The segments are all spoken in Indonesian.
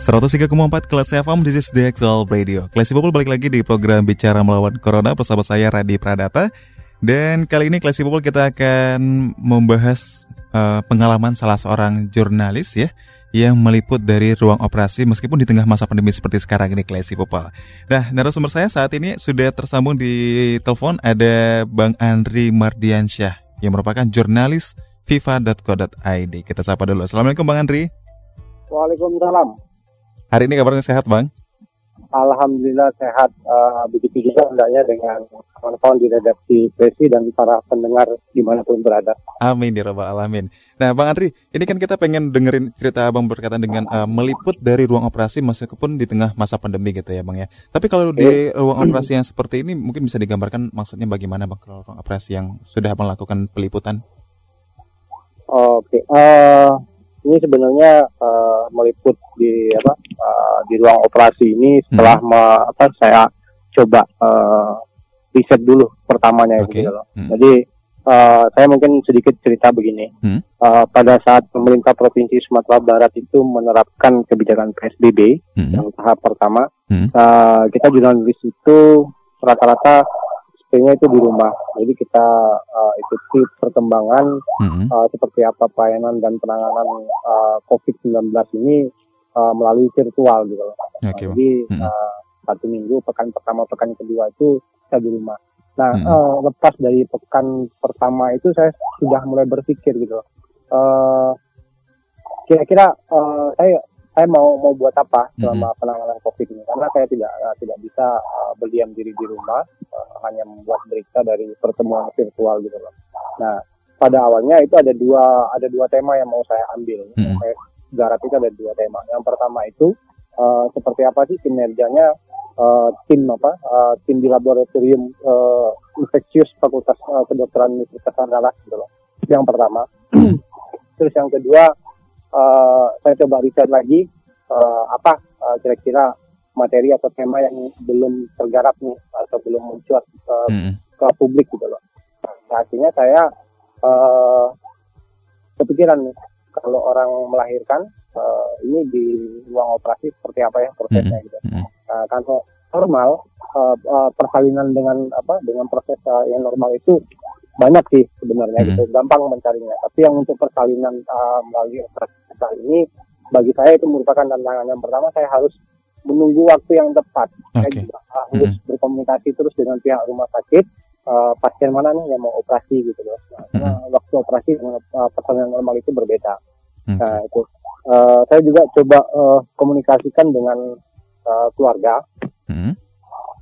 Empat kelas FM, this is the actual radio. Classy People balik lagi di program Bicara Melawan Corona bersama saya Radi Pradata. Dan kali ini Classy People kita akan membahas uh, pengalaman salah seorang jurnalis ya yang meliput dari ruang operasi meskipun di tengah masa pandemi seperti sekarang ini Classy People. Nah, narasumber saya saat ini sudah tersambung di telepon ada Bang Andri Mardiansyah yang merupakan jurnalis fifa.co.id. Kita sapa dulu. Assalamualaikum Bang Andri. Waalaikumsalam. Hari ini kabarnya sehat, Bang? Alhamdulillah sehat. Uh, begitu juga hendaknya dengan kawan-kawan di redaksi Presi dan para pendengar di mana pun berada. Amin ya rabbal alamin. Nah, Bang Andri, ini kan kita pengen dengerin cerita Abang berkaitan dengan uh, meliput dari ruang operasi meskipun di tengah masa pandemi gitu ya, Bang ya. Tapi kalau di ruang operasi yang seperti ini mungkin bisa digambarkan maksudnya bagaimana Bang kalau ruang operasi yang sudah melakukan peliputan? Oke, okay. uh, ini sebenarnya uh, meliput di apa uh, di ruang operasi ini setelah hmm. me, apa saya coba uh, riset dulu pertamanya okay. gitu loh. Hmm. Jadi uh, saya mungkin sedikit cerita begini. Hmm. Uh, pada saat pemerintah provinsi Sumatera Barat itu menerapkan kebijakan PSBB hmm. yang tahap pertama, hmm. uh, kita jurnalis itu rata-rata stay itu di rumah. Jadi kita uh, ikuti perkembangan mm-hmm. uh, seperti apa pelayanan dan penanganan uh, COVID-19 ini uh, melalui virtual gitu loh. Okay, uh, jadi mm-hmm. uh, satu minggu, pekan pertama, pekan kedua itu saya di rumah. Nah, mm-hmm. uh, lepas dari pekan pertama itu saya sudah mulai berpikir gitu loh. Uh, kira-kira uh, saya saya mau mau buat apa selama mm -hmm. penanganan COVID ini karena saya tidak uh, tidak bisa uh, berdiam diri di rumah uh, hanya membuat berita dari pertemuan virtual gitu loh. Nah pada awalnya itu ada dua ada dua tema yang mau saya ambil. Mm -hmm. Saya garap itu ada dua tema. Yang pertama itu uh, seperti apa sih kinerjanya uh, tim apa uh, tim di laboratorium uh, infeksius Fakultas uh, Kedokteran Universitas Andalas gitu loh. Yang pertama. Terus yang kedua uh, saya coba riset lagi uh, apa uh, kira-kira materi atau tema yang belum tergarap nih atau belum muncul uh, hmm. ke publik gitu loh. Nah, akhirnya saya uh, kepikiran nih kalau orang melahirkan uh, ini di ruang operasi seperti apa ya prosesnya hmm. gitu. Hmm. Uh, kalau normal uh, uh, persalinan dengan apa dengan proses uh, yang normal itu banyak sih sebenarnya hmm. gitu gampang mencarinya tapi yang untuk persalinan uh, melalui operasi kali ini bagi saya itu merupakan tantangan. Yang pertama saya harus menunggu waktu yang tepat. Okay. saya juga harus hmm. berkomunikasi terus dengan pihak rumah sakit uh, pasien mana nih yang mau operasi gitu loh. Nah, hmm. karena waktu operasi dengan uh, persalinan normal itu berbeda. Hmm. nah itu. Uh, saya juga coba uh, komunikasikan dengan uh, keluarga. Hmm.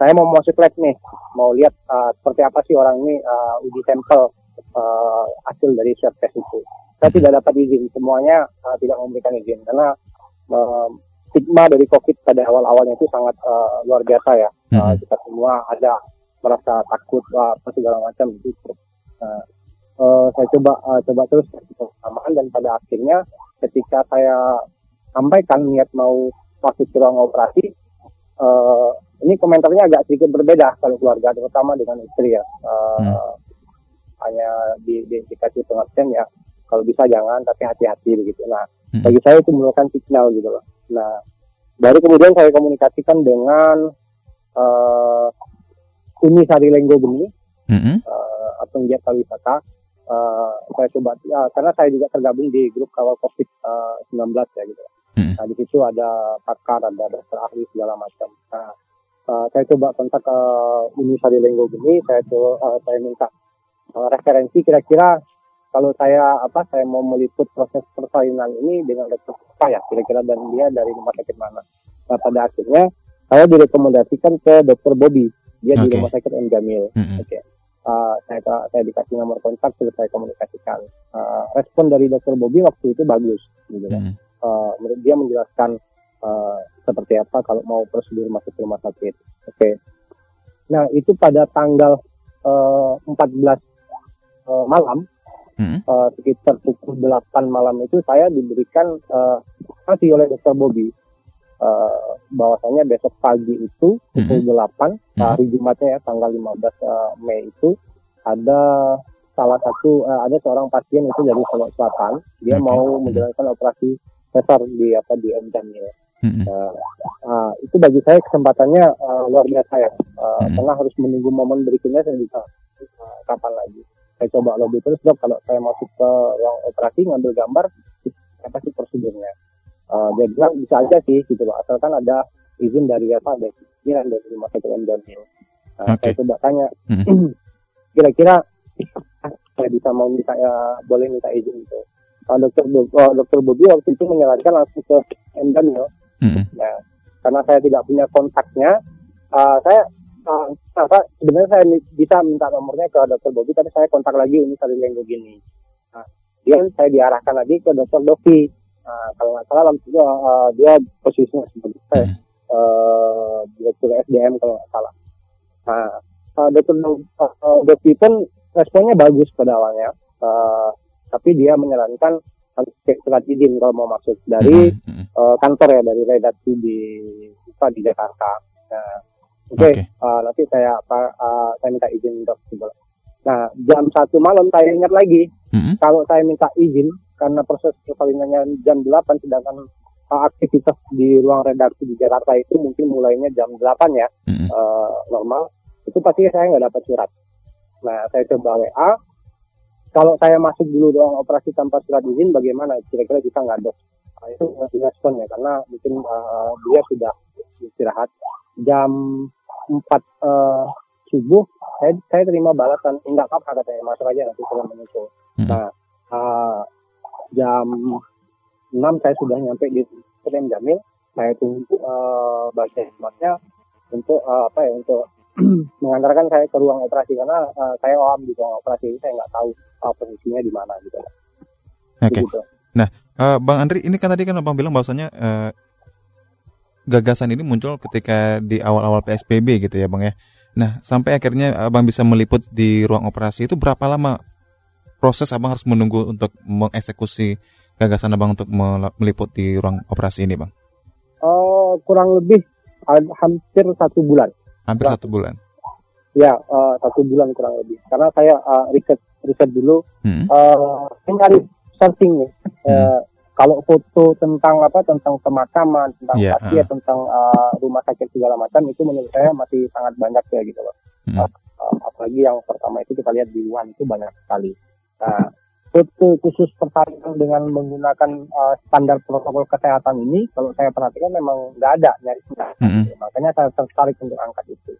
Saya mau masuk lab nih, mau lihat uh, seperti apa sih orang ini uh, uji sampel uh, hasil dari swab test itu. Saya tidak dapat izin, semuanya uh, tidak memberikan izin karena uh, stigma dari COVID pada awal-awalnya itu sangat uh, luar biasa ya. Uh, hmm. kita semua ada merasa takut uh, apa segala macam gitu. Uh, uh, saya coba uh, coba terus persamaan dan pada akhirnya ketika saya sampaikan niat mau masuk ke ruang operasi, uh, ini komentarnya agak sedikit berbeda kalau keluarga, terutama dengan istri ya. Uh, hmm. Hanya di, di, dikasih pengertian ya, kalau bisa jangan, tapi hati-hati begitu. Nah, hmm. bagi saya itu merupakan signal gitu loh. Nah, baru kemudian saya komunikasikan dengan uh, Umi Sari Lenggo Geni, hmm. uh, atau Giat Wisata. Uh, saya coba, uh, karena saya juga tergabung di grup kawal COVID-19 ya gitu. Hmm. Nah, di situ ada pakar, ada dokter ahli segala macam. Nah, uh, saya coba kontak ke uh, Uni Sari Lenggo ini, saya coba, uh, saya minta uh, referensi kira-kira kalau saya apa saya mau meliput proses persalinan ini dengan dokter apa ya kira-kira dan dia dari rumah sakit mana. Nah pada akhirnya saya direkomendasikan ke dokter Bobby, dia okay. di rumah sakit M Jamil. Mm -hmm. Oke. Okay. uh, saya saya dikasih nomor kontak terus saya komunikasikan. Uh, respon dari dokter Bobby waktu itu bagus, gitu kan. Uh, dia menjelaskan uh, seperti apa kalau mau prosedur masuk ke rumah sakit. Oke. Okay. Nah itu pada tanggal uh, 14 uh, malam hmm. uh, sekitar pukul 8 malam itu saya diberikan uh, masih oleh dokter Bobby uh, bahwasanya besok pagi itu pukul hmm. 8 hmm. hari Jumatnya ya tanggal 15 uh, Mei itu ada salah satu uh, ada seorang pasien itu dari Solo Selatan dia okay. mau hmm. menjalankan operasi besar di apa di Endan ya. Mm-hmm. Uh, uh, itu bagi saya kesempatannya uh, luar biasa ya. Uh, mm-hmm. Karena harus menunggu momen berikutnya saya bisa uh, kapan lagi saya coba lobby terus dok kalau saya masuk ke ruang operasi ngambil gambar apa sih prosedurnya uh, dia bilang bisa aja sih gitu loh asalkan ada izin dari apa dari pikiran dari rumah sakit Jamil uh, okay. saya coba tanya hmm. kira-kira saya bisa mau minta ya boleh minta izin gitu uh, dokter uh, dokter Bobi waktu itu menyarankan langsung ke M Jamil hmm. nah karena saya tidak punya kontaknya uh, saya apa sebenarnya saya bisa minta nomornya ke dokter Bobi tapi saya kontak lagi ini kali yang begini nah, dia saya diarahkan lagi ke dokter Dovi nah, kalau nggak salah waktu itu uh, dia posisinya seperti saya hmm. uh, direktur SDM kalau nggak salah nah uh, dokter uh, Dovi pun responnya bagus pada awalnya uh, tapi dia menyarankan surat izin kalau mau masuk dari hmm. uh, kantor ya dari redaksi di apa di Jakarta. Nah, Oke, okay, okay. uh, nanti saya apa uh, saya minta izin untuk gitu. Nah, jam satu malam saya ingat lagi, mm-hmm. kalau saya minta izin karena proses persalinannya jam 8 sedangkan uh, aktivitas di ruang redaksi di Jakarta itu mungkin mulainya jam 8 ya, mm-hmm. uh, normal. Itu pasti saya nggak dapat surat. Nah, saya coba WA. Kalau saya masuk dulu ruang operasi tanpa surat izin, bagaimana? Kira-kira bisa nggak dok? Nah, itu respon ya, karena mungkin uh, dia sudah istirahat jam empat uh, subuh saya saya terima balasan enggak apa katanya masuk aja nanti saya menyusul hmm. nah uh, jam enam saya sudah nyampe di Kedem Jamil saya tunggu uh, bagian untuk uh, apa ya untuk mengantarkan saya ke ruang operasi karena uh, saya awam di ruang operasi saya nggak tahu uh, posisinya di mana gitu. Oke. Okay. Gitu. Nah, uh, Bang Andri ini kan tadi kan Bang bilang bahwasanya uh, gagasan ini muncul ketika di awal-awal PSBB gitu ya Bang ya. Nah, sampai akhirnya Abang bisa meliput di ruang operasi itu berapa lama proses Abang harus menunggu untuk mengeksekusi gagasan Abang untuk meliput di ruang operasi ini Bang? Uh, kurang lebih hampir satu bulan. Hampir satu bulan? Ya, uh, satu bulan kurang lebih. Karena saya uh, riset riset dulu, hmm. uh, saya searching nih, hmm. uh, kalau foto tentang apa tentang pemakaman tentang yeah, pasien uh. tentang uh, rumah sakit segala macam itu menurut saya masih sangat banyak ya gitu loh mm. uh, uh, apalagi yang pertama itu kita lihat di Wuhan itu banyak sekali nah foto khusus pertarikan dengan menggunakan uh, standar protokol kesehatan ini kalau saya perhatikan memang nggak ada nyaris nggak mm -hmm. makanya saya tertarik untuk angkat itu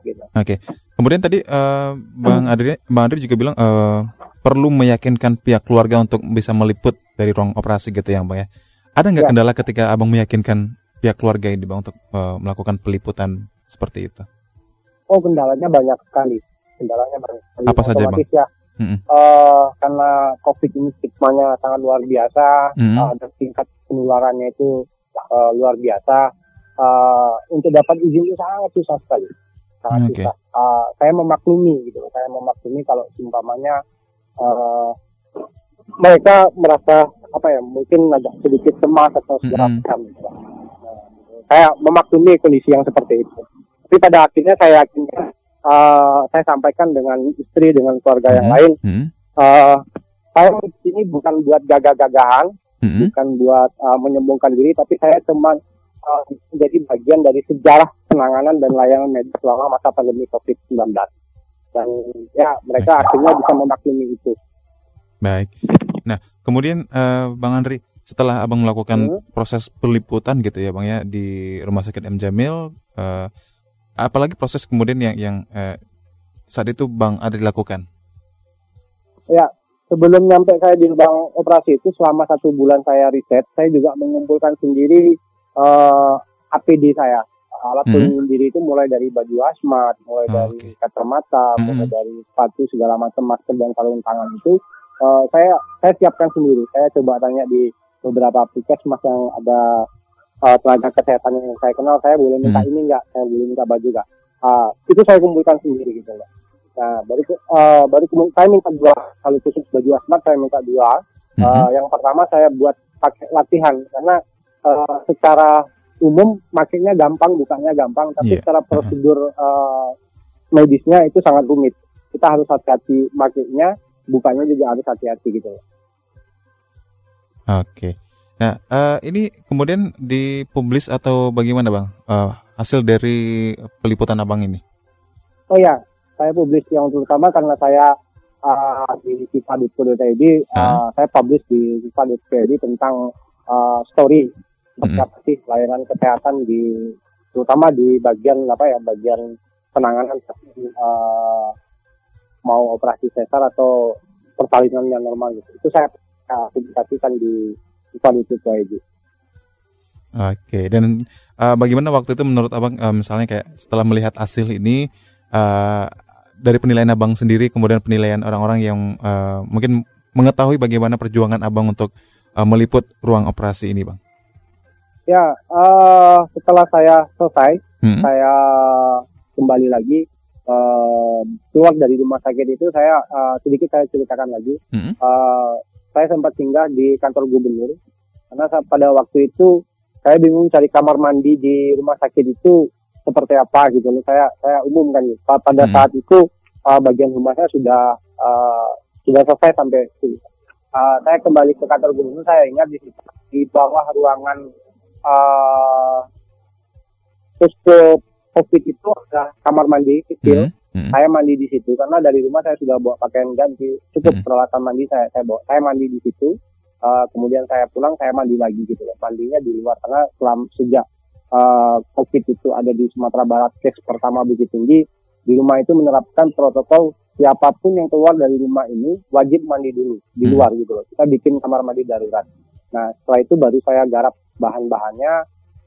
gitu. Oke. Okay. Kemudian tadi uh, Bang Adri Bang Adri juga bilang uh, perlu meyakinkan pihak keluarga untuk bisa meliput dari ruang operasi gitu ya Bang ya. Ada nggak ya. kendala ketika Abang meyakinkan pihak keluarga ini Bang untuk uh, melakukan peliputan seperti itu? Oh kendalanya banyak sekali. Kendalanya banyak sekali. Apa saja Bang? Ya, mm -hmm. uh, karena COVID ini stigmanya sangat luar biasa, mm -hmm. uh, dan tingkat penularannya itu uh, luar biasa. Uh, untuk dapat izin itu sangat susah sekali, sangat okay. susah. Uh, saya memaklumi gitu, saya memaklumi kalau umpamanya uh, mereka merasa apa ya mungkin agak sedikit cemas atau segala mm -hmm. gitu. Nah, saya memaklumi kondisi yang seperti itu. Tapi pada akhirnya saya yakin uh, saya sampaikan dengan istri dengan keluarga mm -hmm. yang lain. Mm -hmm. uh, saya ini bukan buat gagah-gagahan, mm -hmm. bukan buat uh, menyembungkan diri, tapi saya cuma uh, menjadi bagian dari sejarah penanganan dan layanan medis selama masa pandemi COVID-19 dan ya mereka okay. akhirnya bisa memaklumi itu. Baik. Nah, kemudian uh, Bang Andri, setelah Abang melakukan hmm. proses peliputan gitu ya Bang ya di Rumah Sakit M Jamil, uh, apalagi proses kemudian yang yang uh, saat itu Bang Andri lakukan? Ya, sebelum nyampe saya di ruang operasi itu selama satu bulan saya riset, saya juga mengumpulkan sendiri uh, APD saya, alat Hmm. pelindung diri itu mulai dari baju asmat, mulai Oh, dari kacamata, Hmm. mulai dari sepatu segala macam masker dan sarung tangan itu eh, saya saya siapkan sendiri. Saya coba tanya di beberapa puskesmas yang ada eh, tenaga kesehatan yang saya kenal, saya boleh minta Hmm. ini enggak, saya boleh minta baju enggak. Ah, itu saya kumpulkan sendiri gitu loh. Nah, baru eh, baru saya minta dua kalau khusus baju asmat saya minta dua. Mhm. Eh, yang pertama saya buat pakai latihan karena eh, secara umum makainya gampang, bukanya gampang, tapi Iya. secara prosedur eh, medisnya itu sangat rumit. Kita harus hati-hati makainya, bukanya juga harus hati-hati gitu. Oke. Nah, eh, ini kemudian dipublis atau bagaimana, Bang? Eh, hasil dari peliputan Abang ini. Oh ya, saya publish yang terutama karena saya uh, di kipa.co.id, uh, saya publish di kipa.co.id tentang uh, story sih layanan kesehatan di terutama di bagian apa ya bagian penanganan uh, mau operasi sesar atau persalinan yang normal gitu. Itu saya uh, publikasikan di kipa.co.id. Oke. Dan eh, bagaimana waktu itu menurut Abang eh, misalnya kayak setelah melihat hasil ini eh, dari penilaian Abang sendiri kemudian penilaian orang-orang yang eh, mungkin mengetahui bagaimana perjuangan Abang untuk eh, meliput ruang operasi ini, Bang. Ya, uh, setelah saya selesai Hmm. saya kembali lagi eh, keluar dari rumah sakit itu saya eh, sedikit saya ceritakan lagi Hmm. Eh, saya sempat singgah di kantor gubernur karena pada waktu itu saya bingung cari kamar mandi di rumah sakit itu seperti apa gitu loh saya saya umumkan gitu. Pa- pada Hmm. saat itu eh, bagian rumah saya sudah eh, sudah selesai sampai situ. Eh, saya kembali ke kantor gubernur saya ingat di di bawah ruangan eh posko covid itu ada kamar mandi kecil Hmm. Hmm. saya mandi di situ karena dari rumah saya sudah bawa pakaian ganti cukup Hmm. peralatan mandi saya saya bawa saya mandi di situ Eh, kemudian saya pulang saya mandi lagi gitu loh mandinya di luar karena selama sejak eh, covid itu ada di Sumatera Barat case pertama begitu tinggi di rumah itu menerapkan protokol siapa pun yang keluar dari rumah ini wajib mandi dulu di Hmm. luar gitu loh kita bikin kamar mandi darurat nah setelah itu baru saya garap bahan-bahannya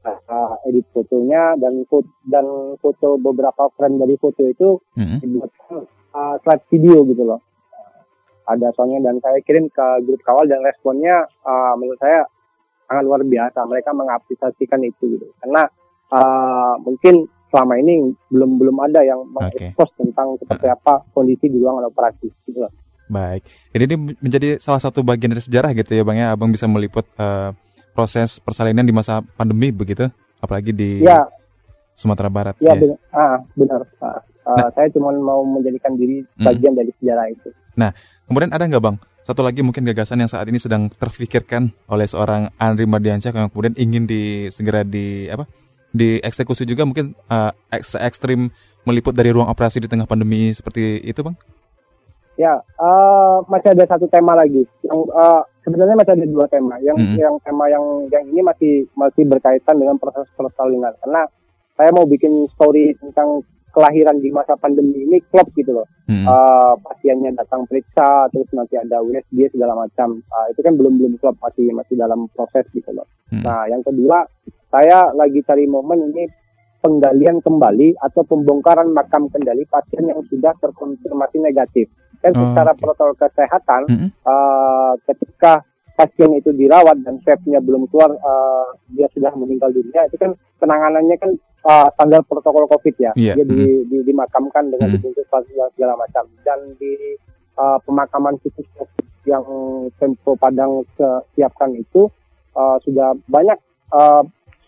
eh, edit fotonya dan foto dan foto beberapa frame dari foto itu Hmm. dibuatkan uh, slide video gitu loh. Ada soalnya dan saya kirim ke grup kawal dan responnya uh, menurut saya sangat luar biasa. Mereka mengapresiasikan itu gitu. Karena uh, mungkin selama ini belum belum ada yang mengekspos tentang seperti apa kondisi di ruangan operasi gitu loh. Baik. Jadi ini menjadi salah satu bagian dari sejarah gitu ya Bang ya. Abang bisa meliput eh, proses persalinan di masa pandemi begitu, apalagi di Ya, Sumatera Barat. ya ya. benar. Ah, benar. Ah, uh, saya cuma mau menjadikan diri Hmm. bagian dari sejarah itu. Kemudian ada nggak Bang? Satu lagi mungkin gagasan yang saat ini sedang terfikirkan oleh seorang Andri Mardiansyah yang kemudian ingin di segera di apa? Dieksekusi juga mungkin ek- ekstrim meliput dari ruang operasi di tengah pandemi seperti itu Bang? Ya, eh, masih ada satu tema lagi. Yang eh, sebenarnya masih ada dua tema. Yang Mm-mm. yang tema yang yang ini masih masih berkaitan dengan proses persalinan. Karena saya mau bikin story tentang kelahiran di masa pandemi ini klop gitu loh. Hmm. Eh, pasiennya datang periksa, terus nanti ada USG segala macam. Eh, itu kan belum belum klop masih masih dalam proses gitu loh. Hmm. Nah, yang kedua, saya lagi cari momen ini penggalian kembali atau pembongkaran makam kendali pasien yang sudah terkonfirmasi negatif. Dan Oh, secara oke. protokol kesehatan, Mm-mm. eh, ketika pasien itu dirawat dan swabnya belum keluar, eh, dia sudah meninggal dunia, itu kan penanganannya kan eh, standar protokol COVID ya. Iya, Dia di- di- dimakamkan dengan Mm. dibungkus plastik segala macam. Dan di eh, pemakaman khusus COVID yang Tempo Padang siapkan itu eh, sudah banyak eh,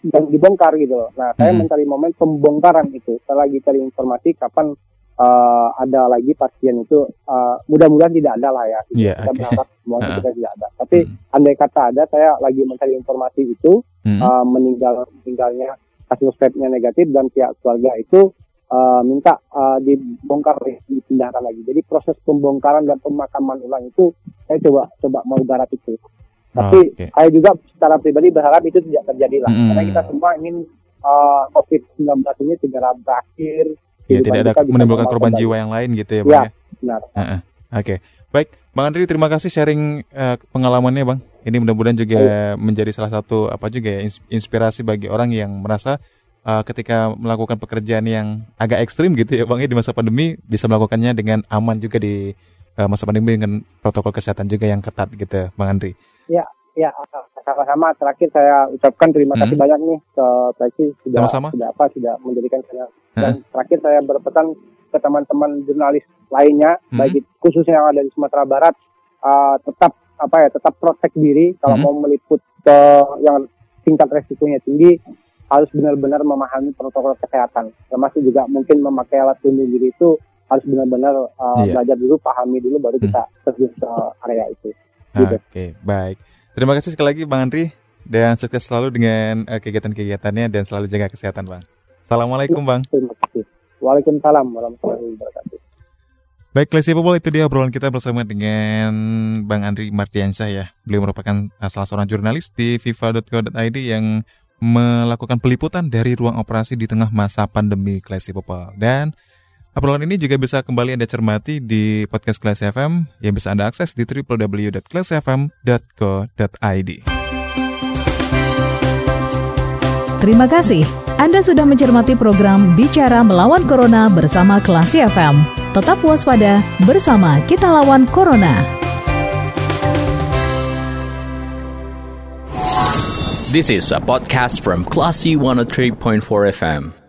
yang dibongkar gitu loh. Nah, saya Hmm. mencari momen pembongkaran itu. Saya lagi cari informasi kapan eh, ada lagi pasien itu eh, mudah-mudahan tidak ada lah ya. Iya, Kita oke. berharap semuanya Ha-ha. kita tidak ada. Tapi Hmm. andai kata ada, saya lagi mencari informasi itu Hmm. eh, meninggal meninggalnya kasus swabnya negatif dan pihak keluarga itu eh, minta eh, dibongkar dipindahkan lagi. Jadi proses pembongkaran dan pemakaman ulang itu saya coba coba mau garap itu. Tapi Oke. saya juga secara pribadi berharap itu tidak terjadi lah. Mm-mm. Karena kita semua ingin eh, COVID-19 ini segera berakhir. Ya, tidak ada menimbulkan korban kembali. jiwa yang lain gitu ya, Ya. Bang ya. Benar. Heeh. Oke. Baik, Bang Andri terima kasih sharing eh, pengalamannya, Bang. Ini mudah-mudahan juga menjadi salah satu apa juga ya ins- inspirasi bagi orang yang merasa uh, ketika melakukan pekerjaan yang agak ekstrim gitu ya Bang ya di masa pandemi bisa melakukannya dengan aman juga di uh, masa pandemi dengan protokol kesehatan juga yang ketat gitu Bang Andri. Ya, ya sama-sama terakhir saya ucapkan terima kasih Hmm. banyak nih ke Peci sudah Sama-sama. sudah apa sudah menjadikan saya dan terakhir saya berpesan ke teman-teman jurnalis lainnya Hmm. baik itu- khususnya yang ada di Sumatera Barat uh, tetap apa ya tetap protek diri kalau Hmm. mau meliput ke yang tingkat resikonya tinggi harus benar-benar memahami protokol kesehatan termasuk juga mungkin memakai alat pelindung diri itu harus benar-benar uh, Iya. belajar dulu pahami dulu baru Hmm. kita terjun ke area itu Gitu. Oke, baik. Terima kasih sekali lagi Bang Andri dan sukses selalu dengan uh, kegiatan-kegiatannya dan selalu jaga kesehatan Bang. Assalamualaikum Bang. terima kasih Waalaikumsalam warahmatullahi wabarakatuh Baik, Classy People itu dia obrolan kita bersama dengan Bang Andri Mardiansyah ya. Beliau merupakan uh, salah seorang jurnalis di viva.co.id yang melakukan peliputan dari ruang operasi di tengah masa pandemi Classy People. Dan obrolan ini juga bisa kembali Anda cermati di podcast Classy FM yang bisa Anda akses di www.classyfm.co.id. Terima kasih. Anda sudah mencermati program Bicara Melawan Corona bersama Klasi FM. Tetap waspada, bersama kita lawan Corona. This is a podcast from Classy 103.4 FM.